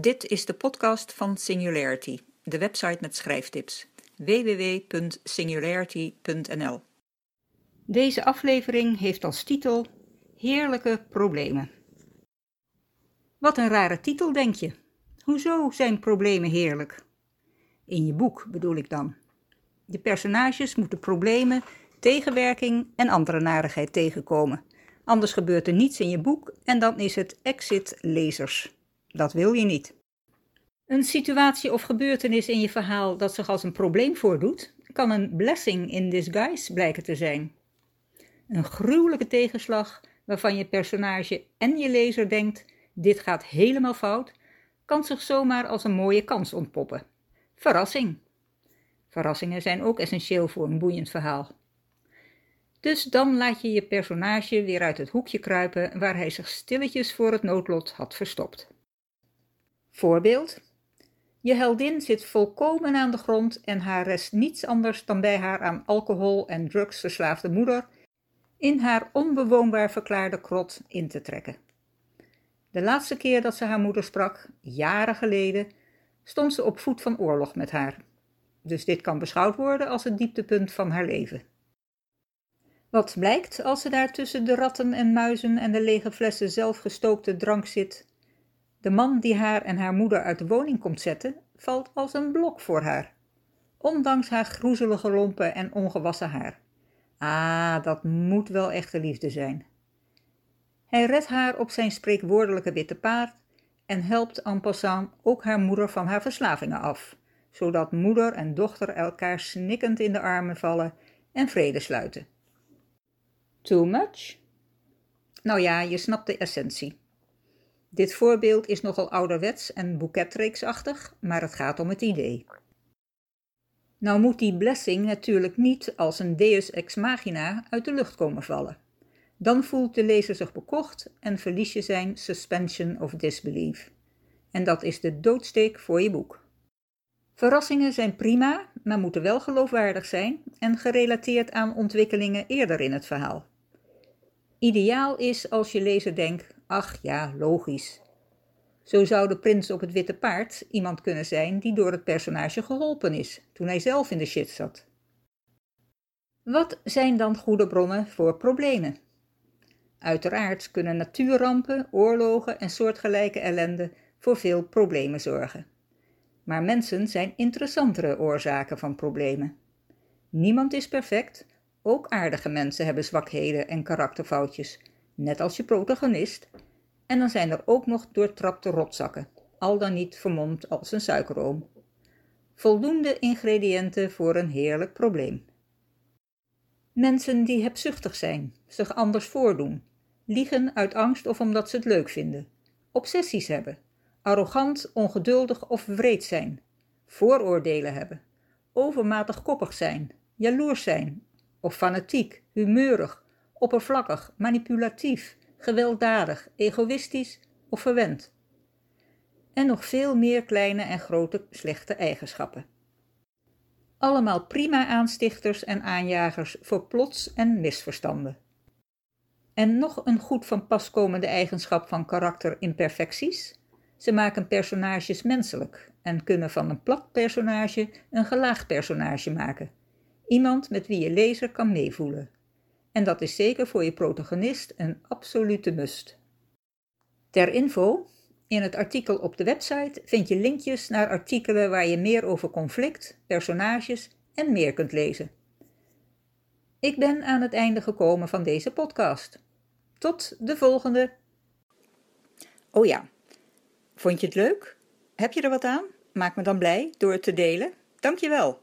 Dit is de podcast van Singularity, de website met schrijftips. www.singularity.nl Deze aflevering heeft als titel Heerlijke problemen. Wat een rare titel, denk je. Hoezo zijn problemen heerlijk? In je boek bedoel ik dan. De personages moeten problemen, tegenwerking en andere narigheid tegenkomen. Anders gebeurt er niets in je boek en dan is het exit lezers. Dat wil je niet. Een situatie of gebeurtenis in je verhaal dat zich als een probleem voordoet, kan een blessing in disguise blijken te zijn. Een gruwelijke tegenslag waarvan je personage en je lezer denkt: dit gaat helemaal fout, kan zich zomaar als een mooie kans ontpoppen. Verrassing. Verrassingen zijn ook essentieel voor een boeiend verhaal. Dus dan laat je je personage weer uit het hoekje kruipen waar hij zich stilletjes voor het noodlot had verstopt. Voorbeeld: Je heldin zit volkomen aan de grond en haar rest niets anders dan bij haar aan alcohol en drugs verslaafde moeder in haar onbewoonbaar verklaarde krot in te trekken. De laatste keer dat ze haar moeder sprak, jaren geleden, stond ze op voet van oorlog met haar. Dus dit kan beschouwd worden als het dieptepunt van haar leven. Wat blijkt als ze daar tussen de ratten en muizen en de lege flessen zelfgestookte drank zit? De man die haar en haar moeder uit de woning komt zetten, valt als een blok voor haar, ondanks haar groezelige lompen en ongewassen haar. Ah, dat moet wel echte liefde zijn. Hij redt haar op zijn spreekwoordelijke witte paard en helpt en passant ook haar moeder van haar verslavingen af, zodat moeder en dochter elkaar snikkend in de armen vallen en vrede sluiten. Too much? Nou ja, je snapt de essentie. Dit voorbeeld is nogal ouderwets en boeketreeksachtig, maar het gaat om het idee. Nou moet die blessing natuurlijk niet als een deus ex machina uit de lucht komen vallen. Dan voelt de lezer zich bekocht en verlies je zijn suspension of disbelief. En dat is de doodsteek voor je boek. Verrassingen zijn prima, maar moeten wel geloofwaardig zijn en gerelateerd aan ontwikkelingen eerder in het verhaal. Ideaal is als je lezer denkt: ach ja, logisch. Zo zou de prins op het witte paard iemand kunnen zijn die door het personage geholpen is toen hij zelf in de shit zat. Wat zijn dan goede bronnen voor problemen? Uiteraard kunnen natuurrampen, oorlogen en soortgelijke ellende voor veel problemen zorgen. Maar mensen zijn interessantere oorzaken van problemen. Niemand is perfect, ook aardige mensen hebben zwakheden en karakterfoutjes, net als je protagonist. En dan zijn er ook nog doortrapte rotzakken, al dan niet vermomd als een suikeroom. Voldoende ingrediënten voor een heerlijk probleem. Mensen die hebzuchtig zijn, zich anders voordoen, liegen uit angst of omdat ze het leuk vinden, obsessies hebben, arrogant, ongeduldig of wreed zijn, vooroordelen hebben, overmatig koppig zijn, jaloers zijn of fanatiek, humeurig, oppervlakkig, manipulatief, gewelddadig, egoïstisch of verwend. En nog veel meer kleine en grote slechte eigenschappen. Allemaal prima aanstichters en aanjagers voor plots en misverstanden. En nog een goed van pas komende eigenschap van karakterimperfecties. Ze maken personages menselijk en kunnen van een plat personage een gelaagd personage maken. Iemand met wie je lezer kan meevoelen. En dat is zeker voor je protagonist een absolute must. Ter info, in het artikel op de website vind je linkjes naar artikelen waar je meer over conflict, personages en meer kunt lezen. Ik ben aan het einde gekomen van deze podcast. Tot de volgende. Oh ja, vond je het leuk? Heb je er wat aan? Maak me dan blij door het te delen. Dankjewel.